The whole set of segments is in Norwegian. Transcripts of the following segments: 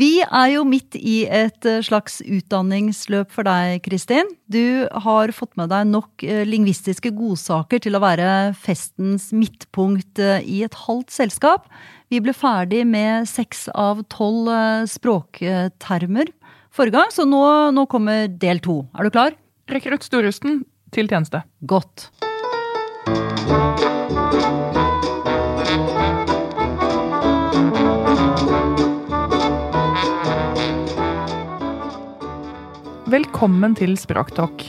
Vi er jo midt i et eh, slags utdanningsløp for deg, Kristin. Du har fått med deg nok eh, lingvistiske godsaker til å være festens midtpunkt eh, i et halvt selskap. Vi ble ferdig med seks av tolv språktermer forrige gang, så nå, nå kommer del to. Er du klar? Rekrutt Storusten til tjeneste. Godt. Velkommen til Språktalk.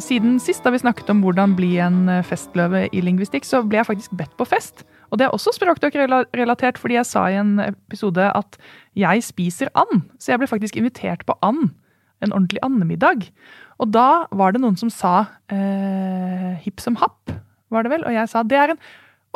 Siden sist da vi snakket om hvordan bli en eh, festløve i lingvistikk, så ble jeg faktisk bedt på fest. Og det er også Språktalk-relatert, fordi jeg sa i en episode at jeg spiser and. Så jeg ble faktisk invitert på and. En ordentlig andemiddag. Og da var det noen som sa eh, hipp som happ, var det vel? Og jeg sa det er en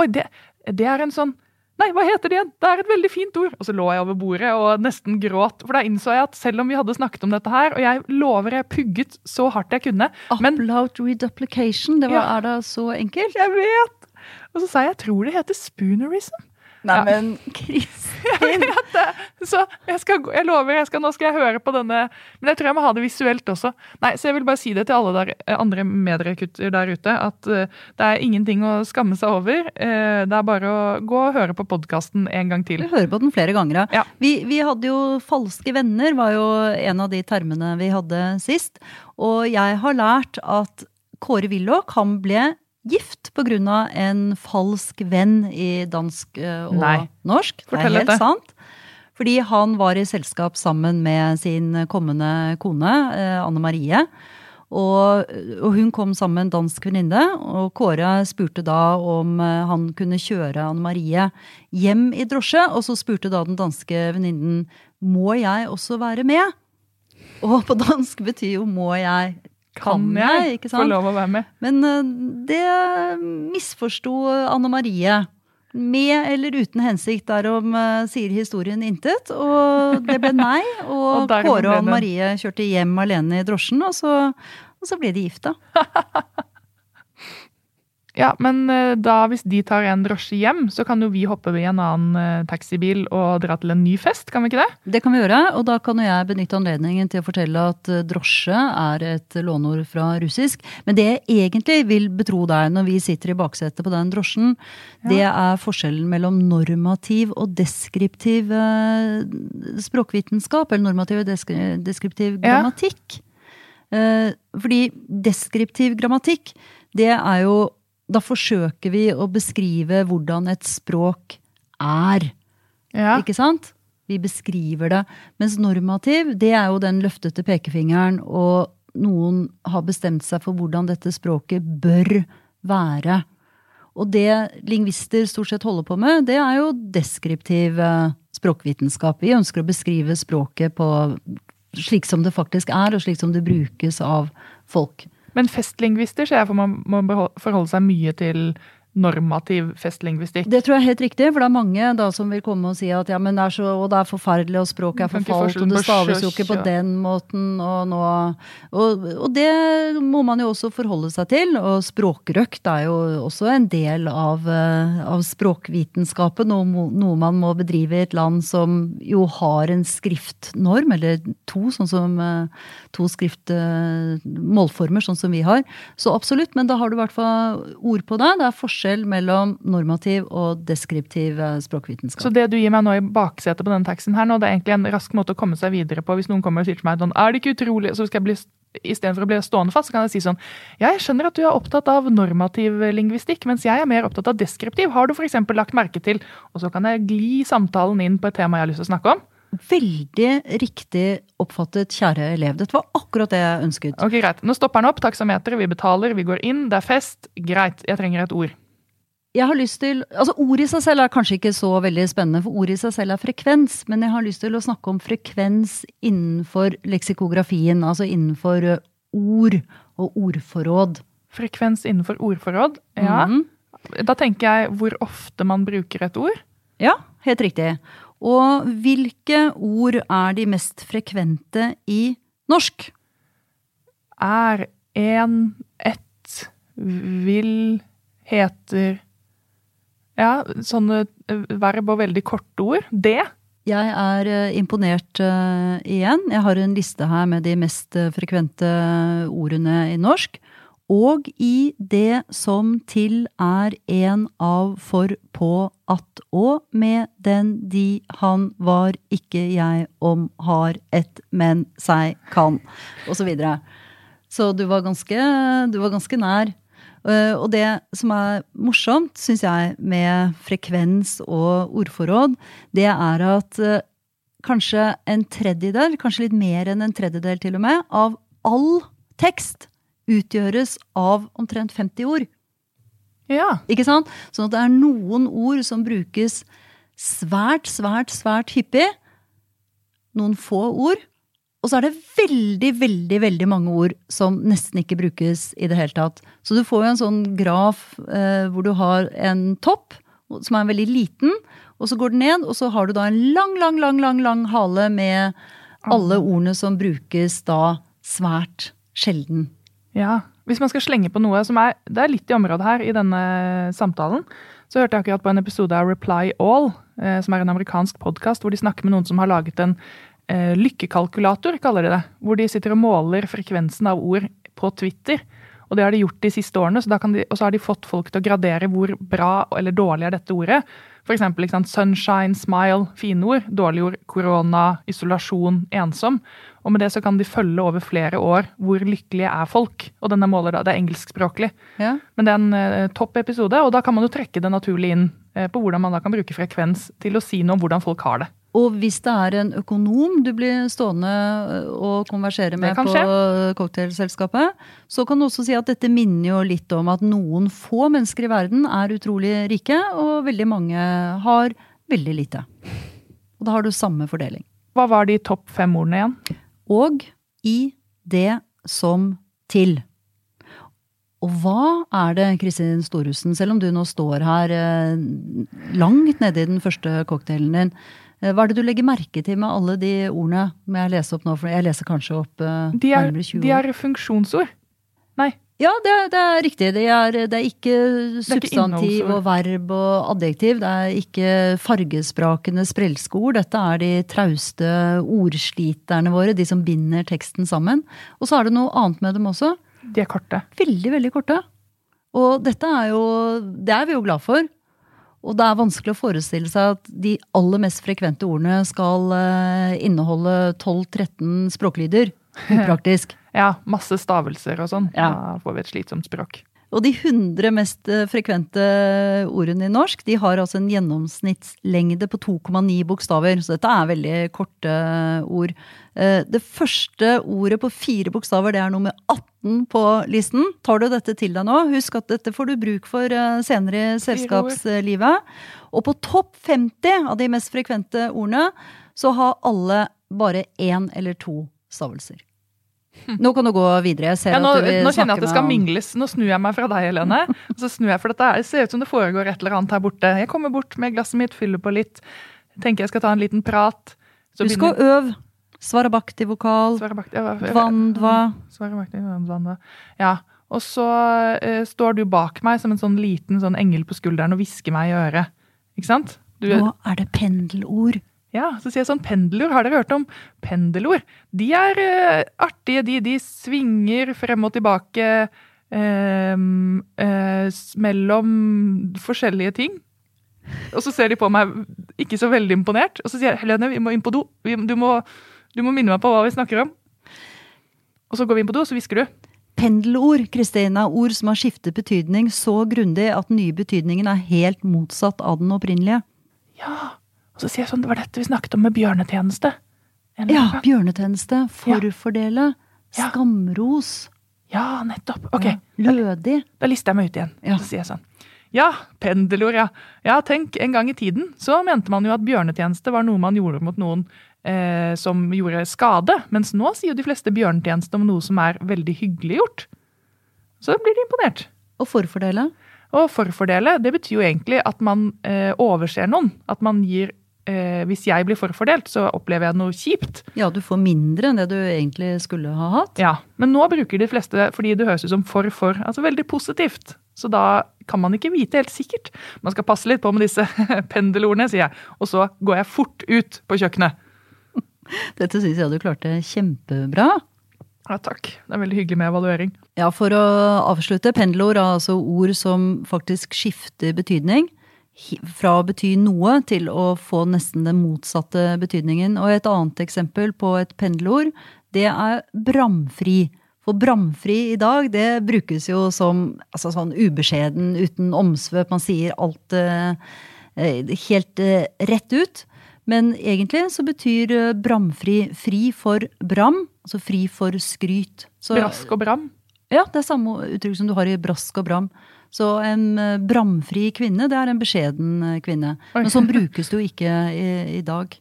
Oi, det, det er en sånn Nei, hva heter det igjen? Det er et veldig fint ord. Og så lå jeg over bordet og nesten gråt. For da innså jeg at selv om vi hadde snakket om dette her, og jeg lover jeg pugget så hardt jeg kunne Upload reduplication, det var, ja, er da så enkelt? Jeg vet! Og så sa jeg jeg tror det heter spoonerism. Neimen, ja. Kristin! Så jeg, skal, jeg lover, jeg skal, nå skal jeg høre på denne Men jeg tror jeg må ha det visuelt også. Nei, Så jeg vil bare si det til alle der, eh, andre medrekutter der ute, at uh, det er ingenting å skamme seg over. Uh, det er bare å gå og høre på podkasten en gang til. Vi hører på den flere ganger, ja. Vi, vi hadde jo 'Falske venner', var jo en av de termene vi hadde sist. Og jeg har lært at Kåre Willoch, han ble gift pga. en falsk venn i dansk eh, og Nei. norsk. Fortell det er helt dette. sant. Fordi han var i selskap sammen med sin kommende kone, eh, Anne Marie. Og, og, hun kom sammen med en dansk venninne, og Kåre spurte da om eh, han kunne kjøre Anne Marie hjem i drosje. Og så spurte da den danske venninnen må jeg også være med. Og på dansk betyr jo må jeg kan jeg ikke sant? få lov å være med? Men uh, det misforsto Anne Marie. Med eller uten hensikt, derom uh, sier historien intet. Og det ble nei. Og, og Kåre og Anne Marie kjørte hjem alene i drosjen, og så, og så ble de gifta. Ja, men eh, da hvis de tar en drosje hjem, så kan jo vi hoppe i en annen eh, taxibil og dra til en ny fest, kan vi ikke det? Det kan vi gjøre, og da kan jeg benytte anledningen til å fortelle at eh, drosje er et låneord fra russisk. Men det jeg egentlig vil betro deg når vi sitter i baksetet på den drosjen, ja. det er forskjellen mellom normativ og deskriptiv språkvitenskap, eller normativ og deskriptiv grammatikk. Ja. Fordi deskriptiv grammatikk, det er jo da forsøker vi å beskrive hvordan et språk er. Ja. Ikke sant? Vi beskriver det. Mens normativ, det er jo den løftete pekefingeren, og noen har bestemt seg for hvordan dette språket bør være. Og det lingvister stort sett holder på med, det er jo deskriptiv eh, språkvitenskap. Vi ønsker å beskrive språket på slik som det faktisk er, og slik som det brukes av folk. Men festlingvister ser jeg for man må forholde seg mye til normativ festlingvistikk. Det tror jeg er helt riktig, for det er mange da som vil komme og si at ja, men det er, så, og det er forferdelig, og språket er forfalt, og det staves jo ikke på den måten, og nå og, og, det må man jo også forholde seg til, og språkrøkt er jo også en del av, eh, av språkvitenskapen, noe, noe man må bedrive i et land som jo har en skriftnorm, eller to, sånn som eh, to skrift, eh, målformer, sånn som vi har. Så absolutt, men da har du i hvert fall ord på det. Det er forskjell forskjell mellom normativ og deskriptiv eh, språkvitenskap. Så det du gir meg nå i baksetet på denne teksten her nå, det er egentlig en rask måte å komme seg videre på hvis noen kommer og sier til meg sånn, er det ikke utrolig, så skal jeg bli Istedenfor å bli stående fast, så kan jeg si sånn Ja, jeg skjønner at du er opptatt av normativ lingvistikk, mens jeg er mer opptatt av deskriptiv. Har du f.eks. lagt merke til Og så kan jeg gli samtalen inn på et tema jeg har lyst til å snakke om. Veldig riktig oppfattet, kjære elev. Dette var akkurat det jeg ønsket. Ok, Greit. Nå stopper den opp. Taksameteret, vi betaler, vi går inn, det er fest. Greit, jeg trenger et ord jeg har lyst til, altså Ordet i seg selv er kanskje ikke så veldig spennende, for ordet i seg selv er frekvens. Men jeg har lyst til å snakke om frekvens innenfor leksikografien. Altså innenfor eh, ord og ordforråd. Frekvens innenfor ordforråd, ja. Mm. Da tenker jeg hvor ofte man bruker et ord. Ja, helt riktig. Og hvilke ord er de mest frekvente i norsk? Er, en, ett, vil, heter ja, sånne eh, verb og veldig korte ord. Det. Jeg er uh, imponert uh, igjen. Jeg har en liste her med de mest frekvente ordene i norsk. Og i det som til er en av for på at og med den de han var ikke jeg om har et men seg kan, og så videre. Så du var ganske, du var ganske nær. Uh, og det som er morsomt, syns jeg, med frekvens og ordforråd, det er at uh, kanskje en tredjedel, kanskje litt mer enn en tredjedel til og med, av all tekst utgjøres av omtrent 50 ord. Ja. Ikke sant? Sånn at det er noen ord som brukes svært, svært, svært hyppig. Noen få ord. Og så er det veldig, veldig veldig mange ord som nesten ikke brukes i det hele tatt. Så du får jo en sånn graf eh, hvor du har en topp som er veldig liten, og så går den ned, og så har du da en lang, lang, lang, lang, lang hale med alle ordene som brukes da svært sjelden. Ja. Hvis man skal slenge på noe som er Det er litt i området her i denne samtalen. Så hørte jeg akkurat på en episode av Reply All, eh, som er en amerikansk podkast, hvor de snakker med noen som har laget en lykkekalkulator, kaller de det. Hvor de sitter og måler frekvensen av ord på Twitter. Og det har de gjort de siste årene, så de, og så har de fått folk til å gradere hvor bra eller dårlig er dette ordet. For eksempel, sunshine, smile, fine ord. Dårlige ord korona, isolasjon, ensom. Og med det så kan de følge over flere år hvor lykkelige er folk. Og denne måler da, Det er engelskspråklig. Ja. Men det er en eh, topp episode, og da kan man jo trekke det naturlig inn eh, på hvordan man da kan bruke frekvens til å si noe om hvordan folk har det. Og hvis det er en økonom du blir stående og konversere med på cocktailselskapet, så kan du også si at dette minner jo litt om at noen få mennesker i verden er utrolig rike, og veldig mange har veldig lite. Og da har du samme fordeling. Hva var de topp fem ordene igjen? Og i det som til. Og hva er det, Kristin Storhusen, selv om du nå står her langt nede i den første cocktailen din, hva er det du legger merke til med alle de ordene jeg lese opp nå? For jeg leser kanskje opp uh, de er, nærmere 20 år. De er funksjonsord. Nei. Ja, det, det er riktig. Det er, det er ikke substantiv og verb og adjektiv. Det er ikke fargesprakende sprelskord. Dette er de trauste ordsliterne våre, de som binder teksten sammen. Og så er det noe annet med dem også. De er korte. Veldig, veldig korte. Og dette er jo Det er vi jo glad for. Og det er vanskelig å forestille seg at de aller mest frekvente ordene skal eh, inneholde 12-13 språklyder. Upraktisk. ja, masse stavelser og sånn. Ja. Da får vi et slitsomt språk. Og de 100 mest eh, frekvente ordene i norsk de har altså en gjennomsnittslengde på 2,9 bokstaver. Så dette er veldig korte ord. Eh, det første ordet på fire bokstaver det er nummer 18 på listen. Tar du dette til deg nå? Husk at dette får du bruk for eh, senere i selskapslivet. Og på topp 50 av de mest frekvente ordene så har alle bare én eller to stavelser. Nå kan du gå videre. Ja, nå, nå, kjenner jeg at det skal mingles. Nå snur jeg meg fra deg, Helene. Og så snur jeg, for dette Det ser ut som det foregår et eller annet her borte. Jeg kommer bort med glasset mitt, fyller på litt. Tenker jeg skal ta en liten prat. Så Husk å øve. Svarabakti-vokal. Vandva. Svarabakti, vandva. Ja. Og så uh, står du bak meg som en sånn liten sånn engel på skulderen og hvisker meg i øret. Ikke sant? Du, Nå er det pendelord. Ja, så sier jeg sånn pendelord. Har dere hørt om pendelord? De er uh, artige, de. De svinger frem og tilbake uh, uh, mellom forskjellige ting. Og så ser de på meg ikke så veldig imponert. Og så sier jeg Helene, vi må inn på do. Du må, du må minne meg på hva vi snakker om. Og så går vi inn på do, og så hvisker du. Pendelord Kristin, er ord som har skiftet betydning så grundig at den nye betydningen er helt motsatt av den opprinnelige. Ja, og så sier jeg sånn, det var dette vi snakket om med bjørnetjeneste. Ja, bjørnetjeneste. Forfordele. Ja. Skamros. Ja, nettopp. Ok. Lødig. Da lister jeg meg ut igjen. Ja. Så sier jeg sånn. Ja, pendelord, ja. Ja, tenk, en gang i tiden så mente man jo at bjørnetjeneste var noe man gjorde mot noen eh, som gjorde skade. Mens nå sier jo de fleste bjørnetjeneste om noe som er veldig hyggelig gjort. Så blir de imponert. Og forfordele? Og forfordele, det betyr jo egentlig at man eh, overser noen. At man gir eh, hvis jeg blir forfordelt, så opplever jeg noe kjipt. Ja, du får mindre enn det du egentlig skulle ha hatt. Ja, Men nå bruker de fleste fordi det høres ut som for for, altså veldig positivt. Så da kan man ikke vite helt sikkert. Man skal passe litt på med disse pendelordene, sier jeg. Og så går jeg fort ut på kjøkkenet. Dette syns jeg du klarte kjempebra. Ja, takk. Det er veldig hyggelig med evaluering. Ja, For å avslutte. Pendelord er altså ord som faktisk skifter betydning. Fra å bety noe til å få nesten den motsatte betydningen. Og et annet eksempel på et pendelord, det er bramfri. For bramfri i dag, det brukes jo som altså sånn ubeskjeden, uten omsvøp. Man sier alt eh, helt eh, rett ut. Men egentlig så betyr eh, bramfri fri for bram, altså fri for skryt. Så, brask og bram? Ja, det er samme uttrykk som du har i brask og bram. Så en eh, bramfri kvinne, det er en beskjeden kvinne. Men sånn brukes det jo ikke i, i dag.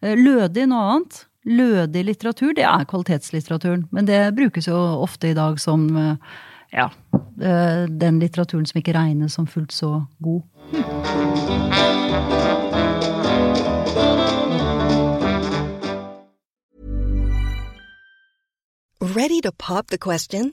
Lødig noe annet. Lødig litteratur, det er kvalitetslitteraturen. Men det brukes jo ofte i dag som ja, den litteraturen som ikke regnes som fullt så god. Ready to pop the question?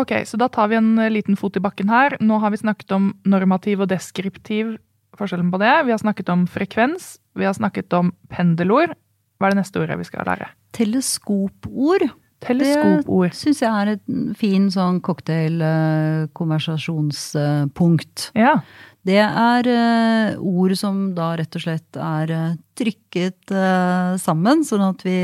Ok, så da tar vi en eh, liten fot i bakken her. Nå har vi snakket om normativ og deskriptiv, forskjellen på det. Vi har snakket om frekvens. Vi har snakket om pendelord. Hva er det neste ordet vi skal lære? Teleskopord. Teleskopord. Det syns jeg er et fin sånn cocktail-konversasjonspunkt. Ja. Det er uh, ord som da rett og slett er uh, trykket uh, sammen, sånn at vi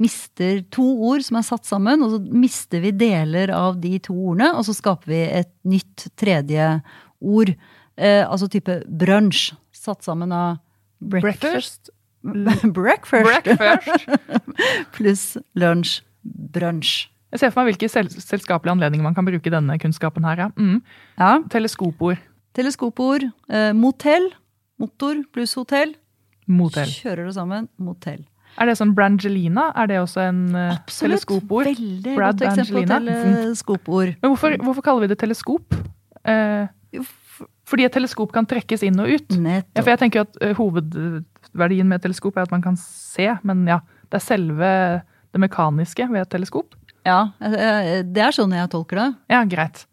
mister to ord som er satt sammen, og så mister vi deler av de to ordene, og så skaper vi et nytt tredje ord. altså type brunsj, satt sammen av breakfast. Breakfast. breakfast. Pluss lunsj. Brunsj. Jeg ser for meg hvilke sel selskapelige anledninger man kan bruke denne kunnskapen her. Ja. Mm. ja. Teleskopord. Teleskopord. Eh, motell. Motor pluss hotell. Motell. Kjører det sammen. Motell. Er det sånn Brangelina? Er det også en uh, teleskopord? Veldig Brad godt eksempel på teleskopord. Men hvorfor, hvorfor, kaller vi det teleskop? Eh, fordi et teleskop kan trekkes inn og ut. Ja, for jeg tenker at uh, Hovedverdien med et teleskop er at man kan se, men ja, det er selve det mekaniske ved et teleskop. Ja, eh, det er sånn jeg tolker det. Ja, greit.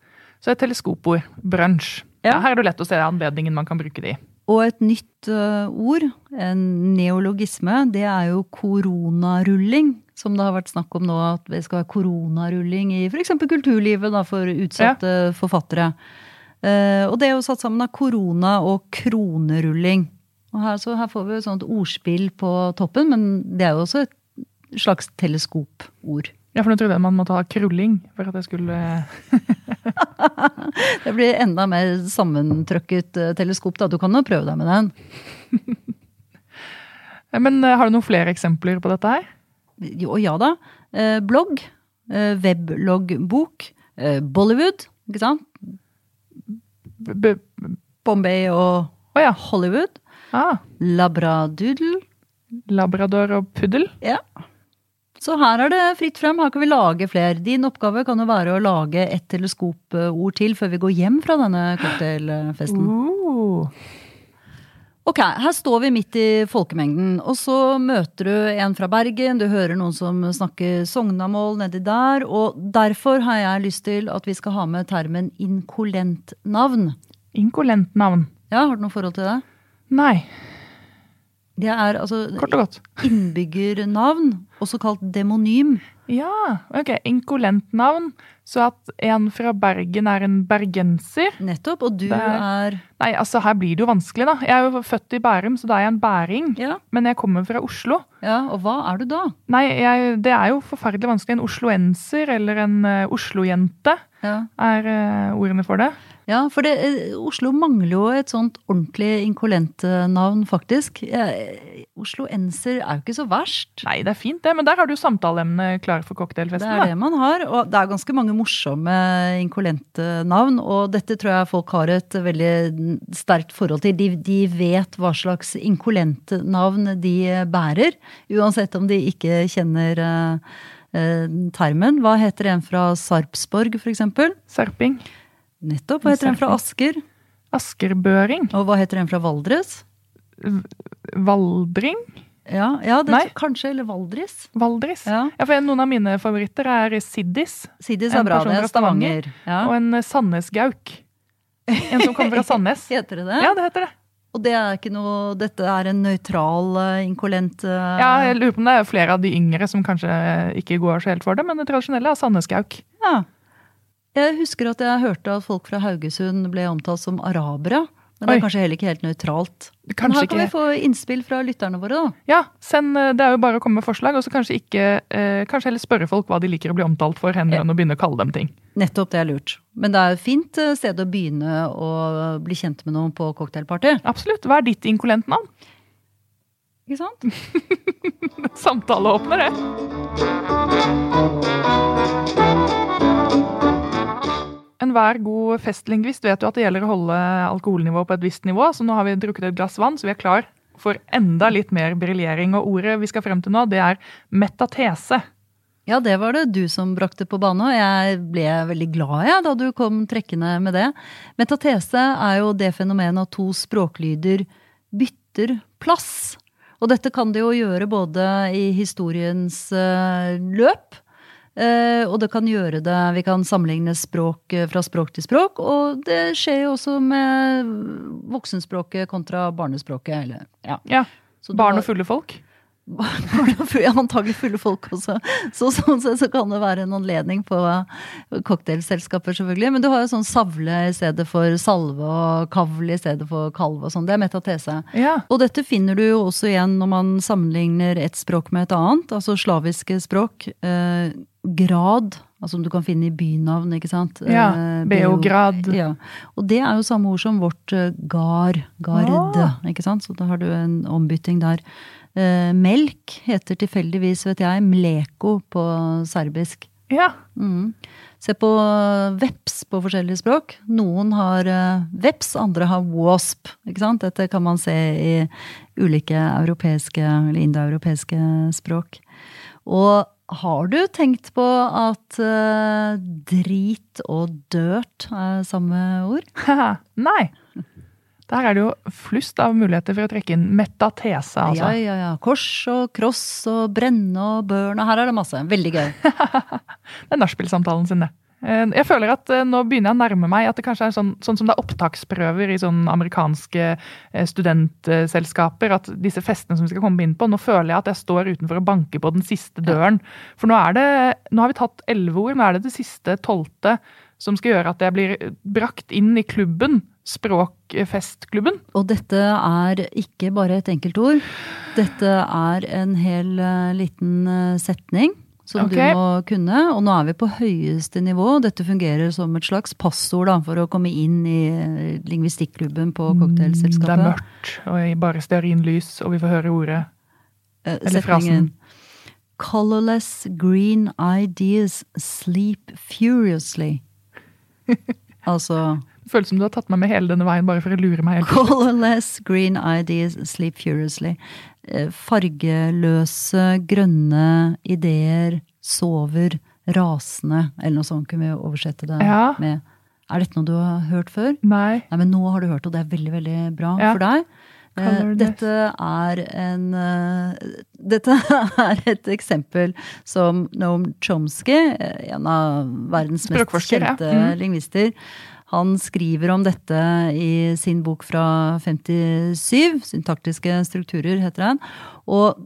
Så et teleskopord. Brunsj. Ja. her er det lett å se anledningen man kan bruke det i. Og et nytt uh, ord, en neologisme, det er jo koronarulling. Som det har vært snakk om nå, at vi skal ha koronarulling i f.eks. kulturlivet da, for utsatte ja. forfattere. Uh, og det er jo satt sammen av korona og kronerulling. Og her, så her får vi et sånt ordspill på toppen, men det er jo også et slags teleskopord. Ja, for nå trodde jeg man måtte ha krulling for at jeg skulle Det blir enda mer sammentrøkket eh, teleskop, da. Du kan jo prøve deg med den. Men eh, har du noen flere eksempler på dette her? Jo, ja da. Eh, blogg. Webloggbok. Bollywood, ikke sant? B Bombay og oh, ja. Hollywood. Ah. Labradoodle. Labrador og puddel? Ja. Så her er det fritt frem. Her kan vi lage flere. Din oppgave kan jo være å lage et teleskopord til før vi går hjem fra denne cocktailfesten. Uh. Ok, her står vi midt i folkemengden, og så møter du en fra Bergen, du hører noen som snakker sognamål nedi der, og derfor har jeg lyst til at vi skal ha med termen inkolentnavn. Inkolentnavn? Ja, har du noe forhold til det? Nei. Det er altså Kort og godt. innbyggernavn, også kalt demonym. Ja, ok. Inkolentnavn. Så at en fra Bergen er en bergenser. Nettopp. Og du Det er Nei, altså her blir det jo vanskelig, da. Jeg er jo født i Bærum, så da er jeg en bæring. ja, Men jeg kommer fra Oslo. ja, og hva er du da? Nei, jeg, det er jo forferdelig vanskelig. En osloenser eller en uh, Oslo-jente Ja. er eh, ordene for det. Ja, for det, eh, Oslo mangler jo et sånt ordentlig inkolent-navn, faktisk. Oslo Osloenser er jo ikke så verst. Nei, det er fint, det. Men der har du samtaleemnene klare for Det er er det man har, og det er ganske mange morsomme inkolente navn. Og dette tror jeg folk har et veldig sterkt forhold til. De, de vet hva slags inkolente navn de bærer, uansett om de ikke kjenner eh, eh, termen. Hva heter en fra Sarpsborg, for eksempel? Serping. Nettopp. Hva heter en fra Asker? Askerbøring. Og hva heter en fra Valdres? Valdring. Ja, ja det, Nei. kanskje. Eller Valdris. Valdris. Ja. Ja, for Noen av mine favoritter er Siddis Siddis En er bra. Det er Stavanger. Ja. og en Sandnesgauk. En som kommer fra Sandnes. Heter det det? Ja, det heter det. Og det er ikke noe Dette er en nøytral, eh, inkolent uh... Ja, jeg lurer på om det er flere av de yngre som kanskje ikke går så helt for det, men det tradisjonelle er Sandnesgauk. ja. Jeg husker at jeg hørte at folk fra Haugesund ble omtalt som arabere. Men det er kanskje heller ikke helt nøytralt. Men her kan vi få innspill fra lytterne våre, da. Ja, send, eh, det er jo bare å komme med forslag, og så kanskje ikke eh, Kanskje heller spørre folk hva de liker å bli omtalt for, enn å begynne å kalle dem ting. Nettopp, det er lurt. Men det er et fint eh, sted å begynne å bli kjent med noen på cocktailparty. Absolutt. Hva er ditt inkolentnavn? Ikke sant? Samtaleåpner, det. Enhver god festlingvist vet jo at det gjelder å holde alkoholnivået på et visst nivå, så nå har vi drukket et glass vann, så vi er klar for enda litt mer briljering. Og ordet vi skal frem til nå, det er metatese. Ja, det var det du som brakte på bane, og jeg ble veldig glad jeg, da du kom trekkende med det. Metatese er jo det fenomenet at to språklyder bytter plass. Og dette kan det jo gjøre både i historiens eh, løp, eh, og det kan gjøre det Vi kan sammenligne språk eh, fra språk til språk, og det skjer jo også med voksenspråket kontra barnespråket. Eller, ja. Ja, Barn og fulle folk. Ja, antagelig fulle folk også. Så sånn sett så kan det være en anledning på cocktailselskaper, selvfølgelig. Men du har jo sånn savle i stedet for salve, og kavl i stedet for kalv og sånn. Det er metatese. Ja. Og dette finner du jo også igjen når man sammenligner et språk med et annet, altså slaviske språk. Eh, grad, altså som du kan finne i bynavn, ikke sant? Ja, Eh, Beograd. Ja. Og det er jo samme ord som vårt eh, gar, gard, Ah. ikke sant? Så da har du en ombytting der. Eh, melk heter tilfeldigvis, vet jeg, mleko på serbisk. ja. Mm. Se på veps på forskjellige språk. Noen har eh, veps, andre har wasp. Ikke sant? Dette kan man se i ulike europeiske eller indoeuropeiske språk. Og har du tenkt på at eh, drit og dirt er samme ord? Nei. Der er det jo flust av muligheter for å trekke inn metatese, altså. Ja, ja, ja. Kors og kross og brenne og børn. Og her er det masse. Veldig gøy. Det er nachspiel-samtalen sin, det. Eh, Jeg føler at eh, nå begynner jeg å nærme meg at det kanskje er sånn, sånn som det er opptaksprøver i sånn amerikanske eh, studentselskaper, at disse festene som vi skal komme inn på, nå føler jeg at jeg står utenfor og banker på den siste døren. For nå er det, nå har vi tatt elleve ord, nå er det det siste tolvte som skal gjøre at jeg blir brakt inn i klubben, språkfestklubben. Og dette er ikke bare et enkelt ord. Dette er en hel eh, liten eh, setning som okay. du må kunne. Og nå er vi på høyeste nivå. Dette fungerer som et slags passord da, for å komme inn i eh, lingvistikklubben på Det er mørkt og jeg bare stearinlys, og vi får høre ordet. Eller frasen. Colorless green ideas sleep furiously. altså føles som du har tatt meg med hele denne veien bare for å lure meg helt. Colorless green ideas sleep furiously. Eh, Fargeløse, grønne ideer sover rasende. Eller noe sånt kunne vi oversette det Ja. med. Er dette noe du har hørt før? Nei. Nei, men nå har du hørt, og det er veldig, veldig bra Ja. for deg. Eh. Dette er en eh, Dette er et eksempel som Noam Chomsky, en av verdens mest kjente ja. Mhm. lingvister, han skriver om dette i sin bok fra 57. 'Syntaktiske strukturer', heter den. Og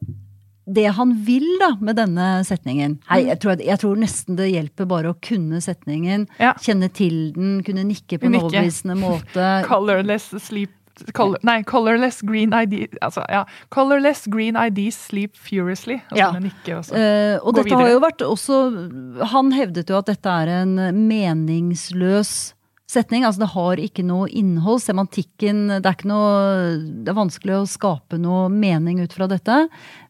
det han vil da med denne setningen Hei, jeg tror, jeg tror nesten det hjelper bare å kunne setningen. Ja. Kjenne til den, kunne nikke på en overbevisende måte. Colorless sleep color, Nei, colorless green ID altså, ja. Colorless green ID sleep furiously. Og Ja. så kunne nikke også. Eh, og Gå dette har jo vært også Han hevdet jo at dette er en meningsløs setning. Altså det har ikke noe innhold. Semantikken Det er ikke noe Det er vanskelig å skape noe mening ut fra dette.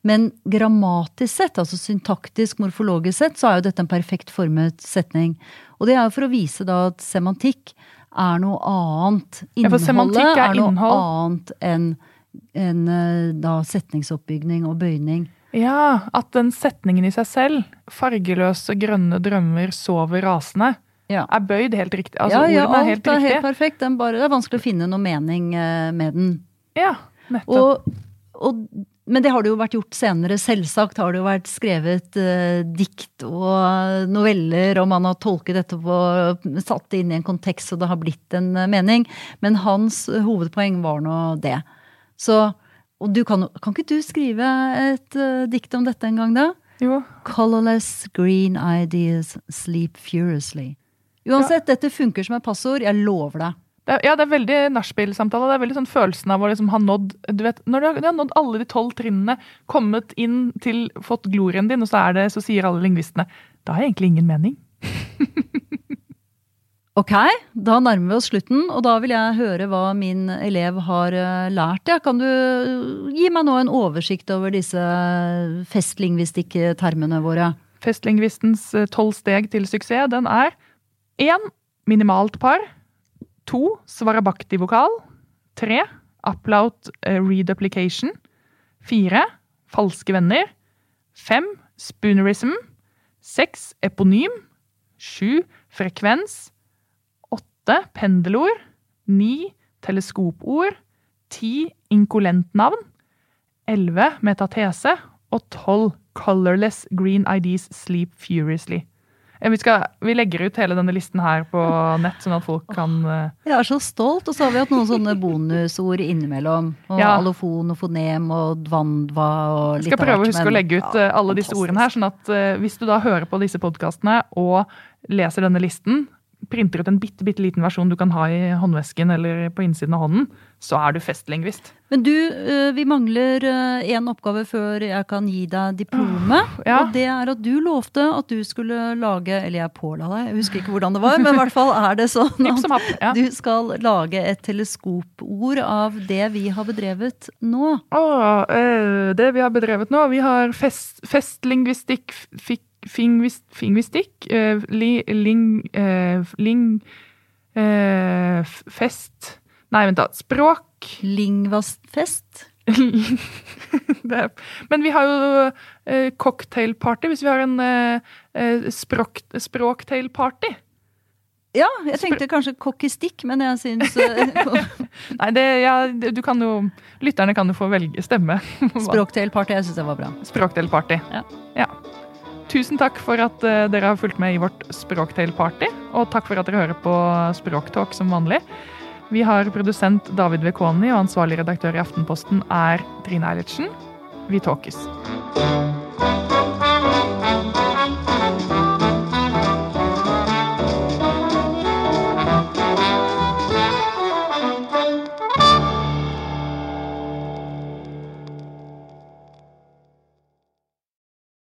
Men grammatisk sett, altså syntaktisk, morfologisk sett, så er jo dette en perfekt formet setning. Og det er jo for å vise da at semantikk er noe annet. Innholdet ja, er er noe innhold. annet enn enn, eh, da setningsoppbygning og bøyning. Ja, at den setningen i seg selv, fargeløse grønne drømmer sover rasende, Ja. er bøyd helt riktig. Altså, ja, ja, ordene er alt er helt perfekt. Den bare, det er vanskelig å finne noe mening eh, med den. Ja, nettopp. Og, og, men det har det jo vært gjort senere. Selvsagt har det jo vært skrevet eh, dikt og noveller, og man har tolket dette på Satt det inn i en kontekst, så det har blitt en eh, mening. Men hans hovedpoeng var nå det. Så Og du kan, kan ikke du skrive et uh, dikt om dette en gang, da? Jo. Colorless green ideas sleep furiously. Uansett, dette funker som et passord. Jeg lover deg. Det er, ja, det er veldig nachspiel-samtale. Det er veldig sånn følelsen av å liksom ha nådd du vet, Når du har, du har nådd alle de tolv trinnene, kommet inn til fått glorien din, og så, er det, så sier alle lingvistene da har jeg egentlig ingen mening. Ok, da nærmer vi oss slutten, og da vil jeg høre hva min elev har eh, lært. Ja, kan du gi meg nå en oversikt over disse festlingvistikk-termene våre? Festlingvistens eh, tolv steg til suksess, den er én minimalt par. To svarabakti-vokal. Tre uplaut eh, reduplication. Fire falske venner. Fem spoonerism. Seks eponym. Sju frekvens. Åtte pendelord. Ni teleskopord. Ti inkolentnavn. Elleve metatese. Og tolv colorless green IDs sleep furiously. Vi, skal, vi legger ut hele denne listen her på nett, sånn at folk kan eh, Jeg er så stolt, og så har vi hatt noen sånne bonusord innimellom. Og Ja. Allofon og fonem og dvandva og litt av hvert. skal prøve å huske men- å legge ut ja, eh, alle disse ordene her, sånn at eh, hvis du da hører på disse podkastene og leser denne listen, printer ut en bitte, bitte liten versjon du kan ha i håndvesken eller på innsiden av hånden, så er du festlingvist. Men du, eh, vi mangler én oppgave før jeg kan gi deg diplomet. Ja. Og det er at du lovte at du skulle lage Eller jeg påla deg, jeg husker ikke hvordan det var, men i hvert fall er det sånn at du skal lage et teleskopord av det vi har bedrevet nå. Åh, eh, det vi har bedrevet nå, vi har fest, festlingvistikk, fik, fingvist, fingvistikk, eh, li, ling, eh, ling eh, Fest Nei, vent, da. Språk Lingvastfest. Men vi har jo eh, cocktailparty hvis vi har en eh, eh, språk, språktailparty. Ja, jeg tenkte kanskje kokkistikk, men jeg syns Nei, det, ja, du kan jo Lytterne kan jo få velge stemme. Språkdelparty, jeg syns det var bra. Språkdelparty. Ja. Tusen takk for at eh, dere har fulgt med i vårt Språktail-party. Og takk for at dere hører på Språktalk som vanlig. Vi har produsent David Vekoni, og ansvarlig redaktør i Aftenposten er Trine Eilertsen. Vi talkes.